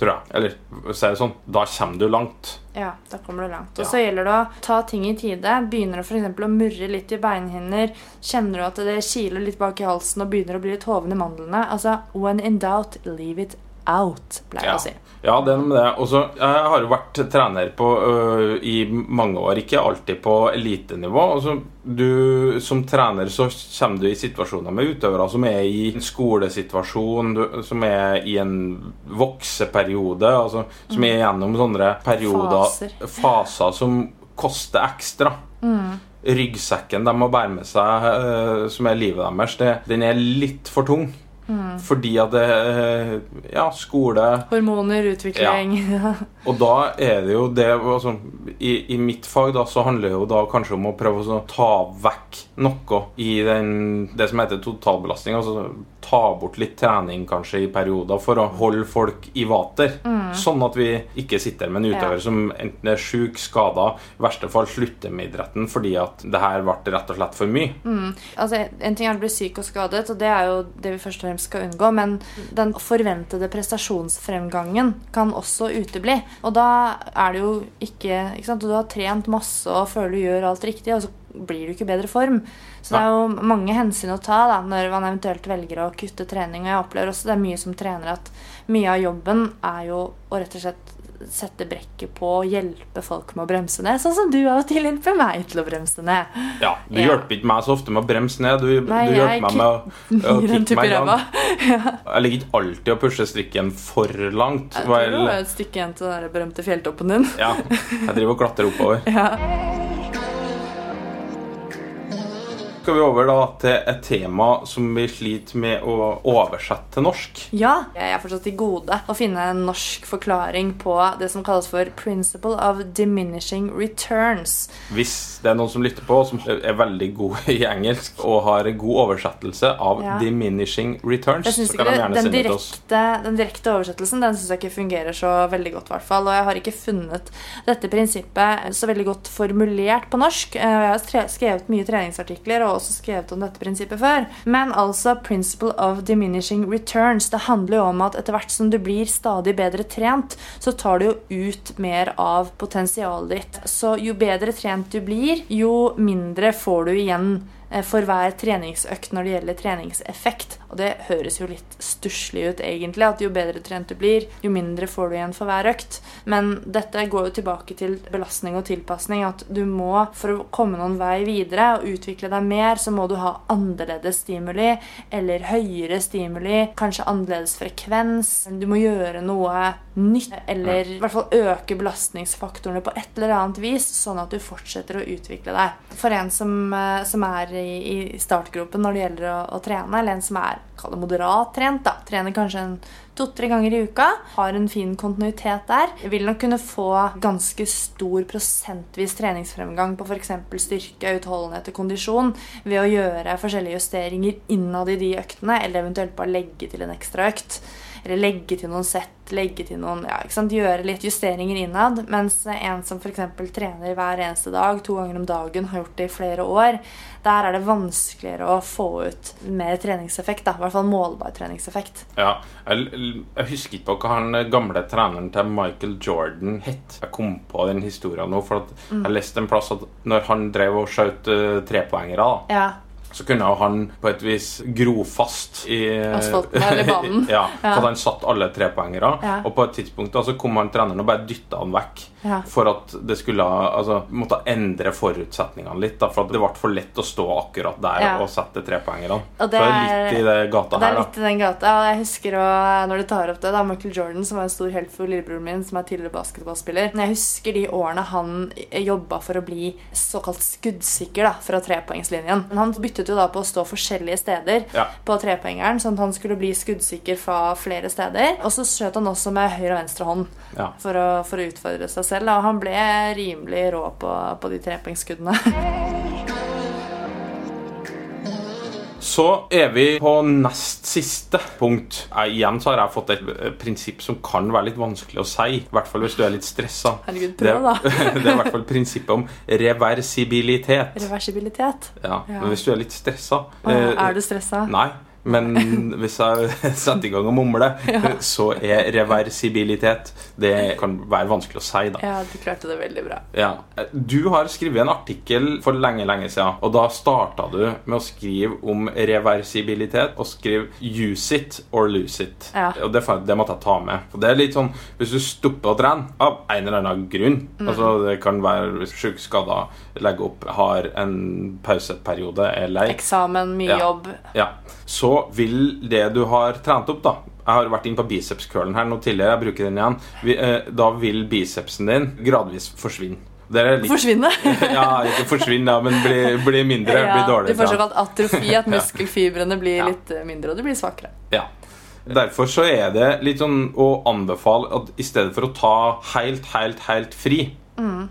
Tror jeg. Eller si det sånn, da kommer du langt. Ja, da kommer du langt. Og Ja. så gjelder det å ta ting i tide. Begynner du f.eks. å murre litt i beinhinner, kjenner du at det kiler litt bak i halsen og begynner å bli litt hoven i mandlene. Altså, when in doubt, leave it out, pleier jeg Ja. å si. Ja, det er med det. Også, Jeg har jo vært trener på, øh, i mange år, ikke alltid på elitenivå. Altså, du, som trener så kommer du i situasjoner med utøvere som er i en skolesituasjon, du, som er i en vokseperiode, altså, som er gjennom sånne perioder, Faser. faser som koster ekstra. Ryggsekken de må bære med seg, øh, som er livet deres, det, den er litt for tung. Fordi at det øh, Ja, skole Hormoner, utvikling og da er det jo det altså, i, I mitt fag da, så handler det jo da kanskje om å prøve å ta vekk noe i den, det som heter totalbelastning. Altså ta bort litt trening kanskje i perioder for å holde folk i vater. Sånn at vi ikke sitter med en utøver Ja. som enten er sjuk, skada, i verste fall slutter med idretten fordi at det her ble rett og slett for mye. Altså, En ting er å bli syk og skadet, og det er jo det vi først og fremst skal unngå, men den forventede prestasjonsfremgangen kan også utebli. Og da er det jo ikke, ikke sant? Du har trent masse og føler du gjør alt riktig, og så blir du ikke i bedre form. Så det er jo mange hensyn å ta da, når man eventuelt velger å kutte trening. Og jeg opplever også det er mye som trener at mye av jobben er jo å rett og slett sette brekket på og hjelpe folk med å bremse ned. Sånn som du av og til hjelper meg til å bremse ned. Ja, Du Ja. hjelper ikke meg så ofte med å bremse ned. Du, Nei, du hjelper meg med å, å kicke meg i gang. ja. Jeg ligger ikke alltid og pusher strikken for langt. Jeg tror Vel, det et stykke igjen til den berømte fjelltoppen din. ja, jeg driver og klatrer oppover. Skal vi over da til et tema som vi sliter med å oversette til norsk? Ja, jeg er fortsatt til gode å finne en norsk forklaring på det som kalles for 'principle of diminishing returns'. Hvis det er noen som lytter på, som er veldig god i engelsk og har en god oversettelse av Ja. 'diminishing returns', så kan de gjerne sende det til oss. den direkte oversettelsen den synes jeg ikke fungerer så veldig godt. i hvert fall. og jeg har ikke funnet dette prinsippet så veldig godt formulert på norsk. Eh, Jeg har skrevet mye treningsartikler og også skrevet om dette prinsippet før. Men altså 'principle of diminishing returns'. Det handler jo om at etter hvert som du blir stadig bedre trent, så tar du jo ut mer av potensialet ditt. Så jo bedre trent du blir, jo mindre får du igjen for hver treningsøkt når det gjelder treningseffekt. Og det høres jo litt stusslig ut, egentlig, at jo bedre trent du blir, jo mindre får du igjen for hver økt. Men dette går jo tilbake til belastning og tilpasning. At du må, for å komme noen vei videre og utvikle deg mer, så må du ha annerledes stimuli, eller høyere stimuli, kanskje annerledes frekvens. Du må gjøre noe nytt, eller i hvert fall øke belastningsfaktorene på et eller annet vis, sånn at du fortsetter å utvikle deg. For en som, eh, som er i, i startgropen når det gjelder å, å trene, eller en som er moderat trent, da, trener kanskje en to-tre ganger i uka, har en fin kontinuitet der, vil nok kunne få ganske stor prosentvis treningsfremgang på f.eks. styrke, utholdenhet og kondisjon ved å gjøre forskjellige justeringer innad i de øktene, eller eventuelt bare legge til en ekstra økt. Eller legge til noen sett, legge til noen ja, ikke sant? Gjøre litt justeringer innad. Mens en som f.eks. trener hver eneste dag, to ganger om dagen, har gjort det i flere år, der er det vanskeligere å få ut mer treningseffekt. da, I hvert fall målbar treningseffekt. Ja, jeg, jeg husker ikke på hva han gamle treneren til Michael Jordan het. Jeg kom på den historien nå, for at jeg leste en plass at når han drev og skjøt uh, trepoengere, da, Ja, så kunne han på et vis gro fast i Asfalten, eller banen. ja, Ja. for han satt alle trepoengere. Ja. Og på et tidspunkt da så kom han treneren og bare dytta han vekk. Ja. For at det skulle altså, måtte endre forutsetningene litt. Da, for at det ble for lett å stå akkurat der Ja. og sette trepoengerne. Og det er litt i det gata Det er her, da. litt i den gata. og Jeg husker også, når du tar opp det, da, Michael Jordan, som var en stor helt for lillebroren min, som er tidligere basketballspiller. Men Jeg husker de årene han jobba for å bli såkalt skuddsikker da, fra trepoengslinjen. Men Han byttet jo da på å stå forskjellige steder Ja. på trepoengeren, sånn at han skulle bli skuddsikker fra flere steder. Og så skjøt han også med høyre og venstre hånd Ja. for å, for å utfordre seg selv. Og han ble rimelig rå på, på de trepoengsskuddene. Så er vi på nest siste punkt. Jeg, igjen så har jeg fått et eh, prinsipp som kan være litt vanskelig å si. I hvert fall hvis du er litt stressa. Herregud, Det, da. det er i hvert fall prinsippet om reversibilitet. Reversibilitet. Ja, Ja. Men hvis du er litt stressa eh, er du stressa? Nei. Men hvis jeg setter i gang og mumler, så er reversibilitet Det kan være vanskelig å si, da. Ja, du klarte det veldig bra. Ja. Du har skrevet en artikkel for lenge lenge siden, og da starta du med å skrive om reversibilitet og skrive 'use it or lose it'. Ja. Og det, det måtte jeg ta med. For det er litt sånn, Hvis du stopper å trene av en eller annen grunn altså Det kan være hvis sjuk skada, legge opp, har en pauseperiode, er lei Eksamen, mye Ja. jobb. ja, så vil det du har trent opp, da Jeg har vært inn på bicepskølen her nå tidligere. Jeg bruker den igjen. Eh, da vil bicepsen din gradvis forsvinne. Det litt, Forsvinne. ja, ikke forsvinne, men bli, bli mindre. bli dårligere. du får ja. såkalt atrofi, at muskelfibrene blir Ja. litt eh, mindre, og du blir svakere. Ja. Derfor så er det litt sånn å anbefale at i stedet for å ta helt, helt, helt fri,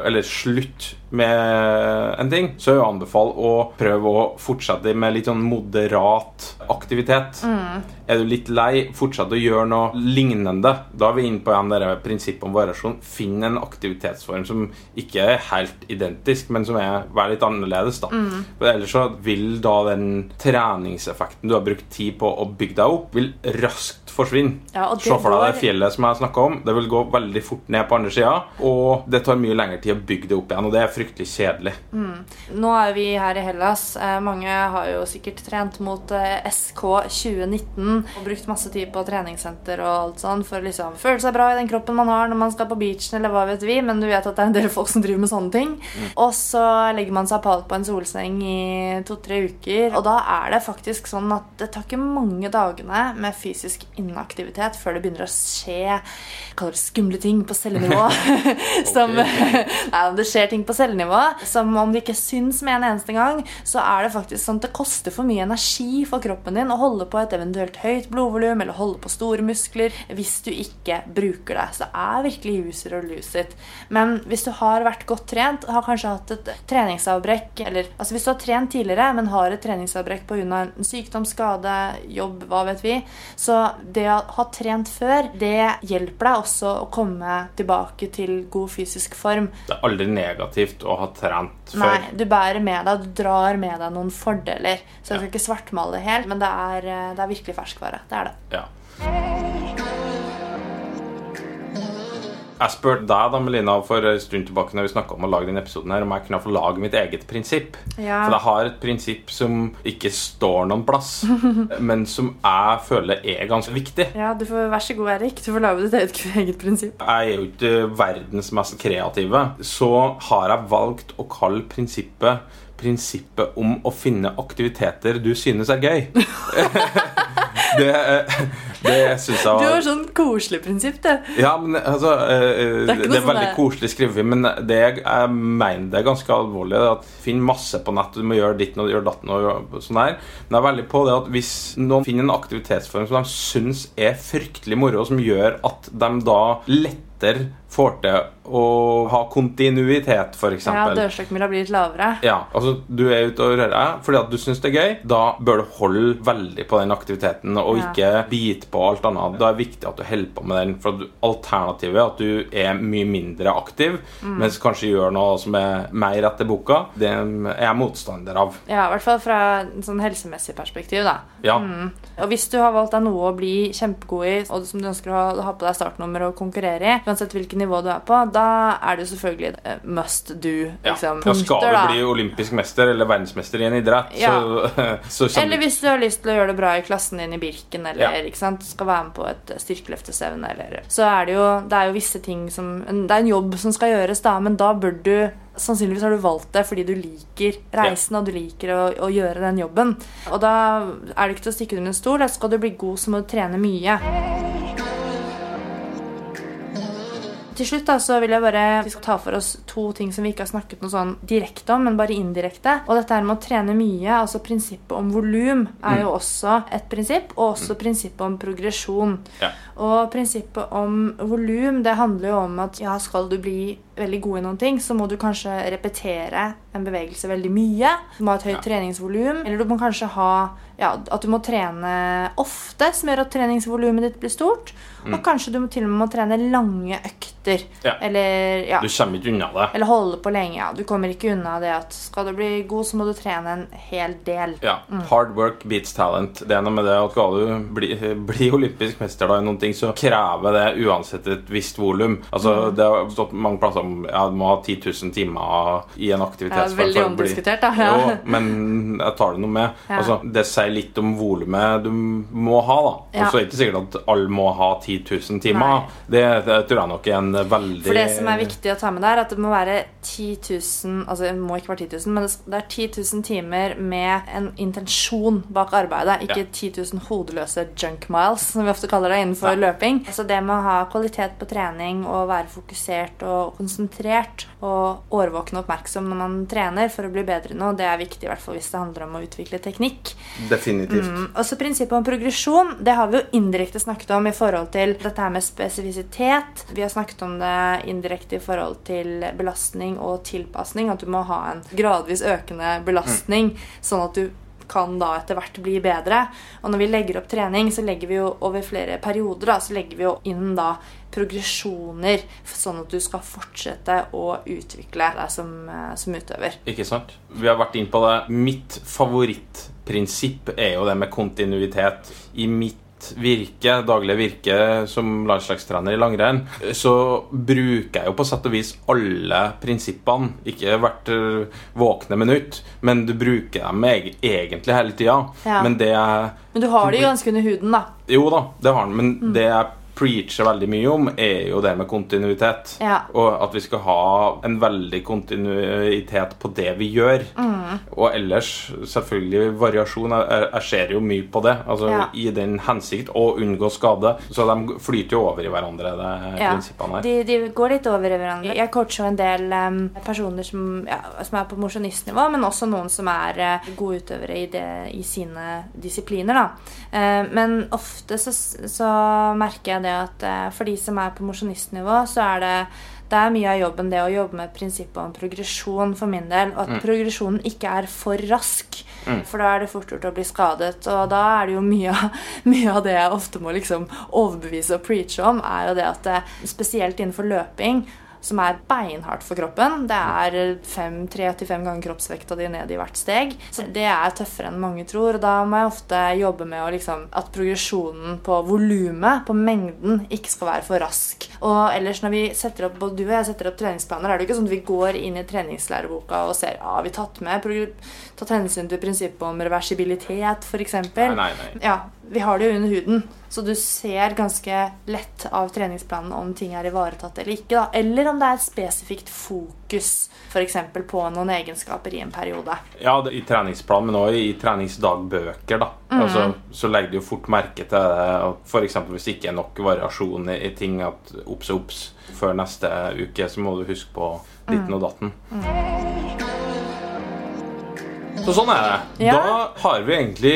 eller slutt med en ting, så jeg anbefaler å prøve å fortsette med litt sånn moderat aktivitet. Er du litt lei, fortsett å gjøre noe lignende. Da er vi inne på igjen det prinsippet om variasjon. Finn en aktivitetsform som ikke er helt identisk, men som er vær litt annerledes. da. For Ellers så vil da den treningseffekten du har brukt tid på å bygge deg opp, vil raskt forsvinne. Ja, Se for deg det fjellet som jeg snakka om. Det vil gå veldig fort ned på andre sida, og det tar mye lengre tid å bygge det opp igjen, og det er fryktelig kjedelig. Nå er vi her i Hellas. Eh, Mange har jo sikkert trent mot eh, SK 2019 og brukt masse tid på treningssenter og alt sånn for å liksom føle seg bra i den kroppen man har når man skal på beachen, eller hva vet vi, men du vet at det er en del folk som driver med sånne ting. Og så legger man seg palt på en solseng i to-tre uker, og da er det faktisk sånn at det tar ikke mange dagene med fysisk inaktivitet før det begynner å skje kaller det skumle ting på cellenivå. som, nei, om det skjer ting på cellenivå som om det ikke syns med en eneste gang, så er det faktisk sånn at det koster for mye energi for kroppen din å holde på et eventuelt høyt blodvolum eller holde på store muskler hvis du ikke bruker det. Så det er virkelig user og lose it. Men hvis du har vært godt trent, har kanskje hatt et treningsavbrekk eller altså Hvis du har trent tidligere, men har et treningsavbrekk pga. en sykdom, skade, jobb, hva vet vi, så det å ha trent før, det hjelper deg også å komme tilbake til god fysisk form. Det er aldri negativt å ha trent før. Nei, du bærer med deg, du drar med deg noen fordeler. Så jeg skal ikke svartmale det helt, men det er, eh, det er virkelig ferskvare. Det er det. Ja. Jeg spurte deg da, Melina, for en stund tilbake når vi om å lage denne episoden her, om jeg kunne få lage mitt eget prinsipp. Ja. For jeg har et prinsipp som ikke står noen plass, men som jeg føler er ganske viktig. Ja, du får, Vær så god, Erik. Du får lage ditt eget, eget prinsipp. Jeg er jo ikke verdens mest kreative, så har jeg valgt å kalle prinsippet prinsippet om å finne aktiviteter du synes er gøy. det det syns jeg Du var har sånn koselig prinsipp, du. Ja, men altså eh, Det er Det er veldig koselig skrevet, men det jeg, jeg mener det er ganske alvorlig. At Finn masse på nett, du må gjøre ditt og gjøre datten og sånn her. Men jeg er veldig på det at hvis noen finner en aktivitetsform som de syns er fryktelig moro, som gjør at de da lettere får til å ha kontinuitet, f.eks. Ja, dørstokkmila blir litt lavere. Ja, altså Du er ute og rører deg fordi at du syns det er gøy. Da bør du holde veldig på den aktiviteten og Ja. ikke bite på alt annet. Da er det viktig at du holder på med den. For alternativet er at du er mye mindre aktiv, Mm. mens kanskje gjør noe som er mer etter boka. Det er jeg motstander av. Ja, i hvert fall fra en sånn helsemessig perspektiv, da. Ja, Og hvis du har valgt deg noe å bli kjempegod i, og som du ønsker å ha på deg startnummer og konkurrere i, uansett hvilket nivå du er på, da er det jo selvfølgelig eh, must do. ja. Liksom, ja Skal punkter, du da. bli olympisk mester eller verdensmester i en idrett, Ja. så, så Eller hvis du har lyst til å gjøre det bra i klassen din i Birken, eller Ja. skal være med på et styrkeløftestevne, eller Så er det jo Det er jo visse ting som Det er en jobb som skal gjøres, da, men da bør du Sannsynligvis har du valgt det fordi du liker reisen og du liker å, å gjøre den jobben. Og da er det ikke til å stikke under en stol. Da skal du bli god, så må du trene mye. Til slutt da, så vil jeg bare Vi skal ta for oss to ting som vi ikke har snakket noe sånn direkte om, men bare indirekte. Og dette her med å trene mye, altså prinsippet om volum, er jo også et prinsipp. Og også prinsippet om progresjon. Ja. Og prinsippet om volum, det handler jo om at ja, skal du bli veldig god i noen ting, så må du kanskje repetere en bevegelse veldig mye. Du må ha et høyt Ja. treningsvolum. Eller du må kanskje ha ja, at du må trene ofte, som gjør at treningsvolumet ditt blir stort. Og kanskje du må til og med må trene lange økter. Mm. Ja. Eller, ja, Du kommer ikke unna det. eller holde på lenge. Ja. Du kommer ikke unna det at skal du bli god, så må du trene en hel del. Ja, Hard work beats talent. Det er noe med det at Skal du bli, bli olympisk mester da i noen ting, så krever det uansett et visst volum. Altså, Det har stått mange plasser om ja, du må ha 10 000 timer i en aktivitet. Er veldig omdiskutert, da. Ja. Jo, men jeg tar det noe med. Ja. Altså, det sier litt om volumet du må ha. da. Og så er det ikke sikkert at alle må ha 10 000 timer. Det, det tror jeg nok er en veldig For det som er viktig å ta med der, er at det må være 10 000 Altså det må ikke være 10 000, men det er 10 000 timer med en intensjon bak arbeidet. Ikke Ja. 10 000 hodeløse junk miles, som vi ofte kaller det innenfor Nei. løping. Så det med å ha kvalitet på trening og være fokusert og konsentrert og årvåken og oppmerksom når man trener for å bli bedre nå. det er viktig, i hvert fall hvis det handler om å utvikle teknikk. Definitivt. Mm, Og så prinsippet om progresjon, det har vi jo indirekte snakket om i forhold til dette her med spesifisitet. Vi har snakket om det indirekte i forhold til belastning og tilpasning. At du må ha en gradvis økende belastning, sånn at du kan da etter hvert bli bedre. Og når vi legger opp trening, så legger vi jo over flere perioder da, så legger vi jo inn da progresjoner, sånn at du skal fortsette å utvikle deg som, eh, som utøver. Ikke sant? Vi har vært inn på det. Mitt favorittprinsipp er jo det med kontinuitet. I mitt virke, daglige virke som landslagstrener i langrenn, så bruker jeg jo på sett og vis alle prinsippene. Ikke hvert eh, våkne minutt, men du bruker dem egentlig hele tida. Ja. Men det jeg Men du har det jo ganske under huden, da. Jo da, det har den, men Mm. det jeg preacher veldig mye om, er jo det med kontinuitet. Ja. Og at vi skal ha en veldig kontinuitet på det vi gjør. Mm. Og ellers selvfølgelig variasjon. Jeg, jeg ser jo mye på det. Altså Ja. I den hensikt å unngå skade. Så de flyter jo over i hverandre, de Ja, prinsippene her. de, de går litt over i hverandre. Jeg coacher en del um, personer som, ja, som er på mosjonistnivå, men også noen som er uh, gode utøvere i, det, i sine disipliner. Da. Uh, men ofte så, så merker jeg det at eh, for de som er på mosjonistnivå, så er det det er mye av jobben det å jobbe med prinsippet om progresjon for min del. Og at progresjonen ikke er for rask. For da er det fort gjort å bli skadet. Og da er det jo mye, mye av det jeg ofte må liksom overbevise og preache om, er jo det at det, spesielt innenfor løping som er beinhardt for kroppen. Det er tre til fem ganger kroppsvekta di ned i hvert steg. Så det er tøffere enn mange tror. Og da må jeg ofte jobbe med liksom, at progresjonen på volumet, på mengden, ikke skal være for rask. Og ellers når vi setter opp, både du og jeg setter opp treningsplaner, er det jo ikke sånn at vi går inn i treningslæreboka og ser ja, har vi tatt med tatt hensyn til prinsippet om reversibilitet, f.eks. Ja, vi har det jo under huden. Så du ser ganske lett av treningsplanen om ting er ivaretatt eller ikke. Da. Eller om det er et spesifikt fokus f.eks. på noen egenskaper i en periode. Ja, i treningsplan, men også i treningsdagbøker. da Mm. altså, Så legger du jo fort merke til det. F.eks. hvis det ikke er nok variasjon i, ting, at obs, obs, før neste uke så må du huske på ditten og datten. Så sånn er det. Ja. Da har vi egentlig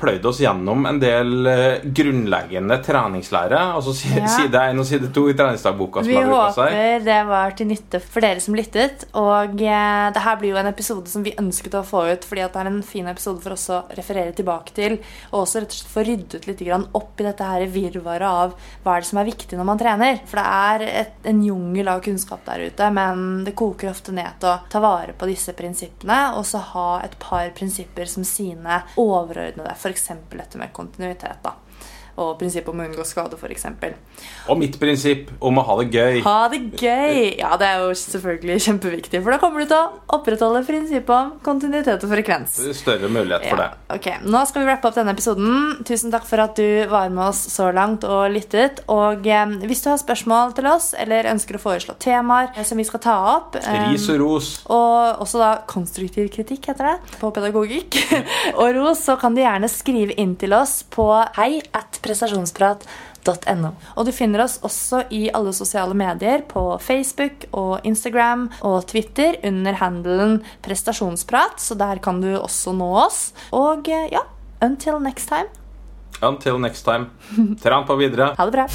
pløyd oss gjennom en del eh, grunnleggende treningslære. Altså side 1 og side 2 i treningsdagboka. Vi håper det var til nytte for dere som lyttet. Og eh, det her blir jo en episode som vi ønsket å få ut, fordi at det er en fin episode for oss å referere tilbake til. Og også rett og slett få ryddet litt grann opp i dette her virvaret av hva er det som er viktig når man trener. For det er et, en jungel av kunnskap der ute, men det koker ofte ned til å ta vare på disse prinsippene, og så ha et par prinsipper som sine overordnede. F.eks. dette med kontinuitet. da. Og prinsippet om å unngå skade, f.eks. Og mitt prinsipp om å ha det gøy. Ha det gøy! Ja, det er jo selvfølgelig kjempeviktig, for da kommer du til å opprettholde prinsippet om kontinuitet og frekvens. Større mulighet for Ja, det. ok, Nå skal vi rappe opp denne episoden. Tusen takk for at du var med oss så langt og lyttet. Og eh, hvis du har spørsmål til oss, eller ønsker å foreslå temaer eh, som vi skal ta opp eh, Ris og ros. og også da konstruktiv kritikk, heter det, på pedagogikk. og ros, så kan du gjerne skrive inn til oss på hei at prestasjonsprat.no. Og du finner oss også i alle sosiale medier på Facebook og Instagram og Twitter under handelen prestasjonsprat, så der kan du også nå oss. Og eh, ja, until next time, Until next time. Tramp på videre. ha det bra.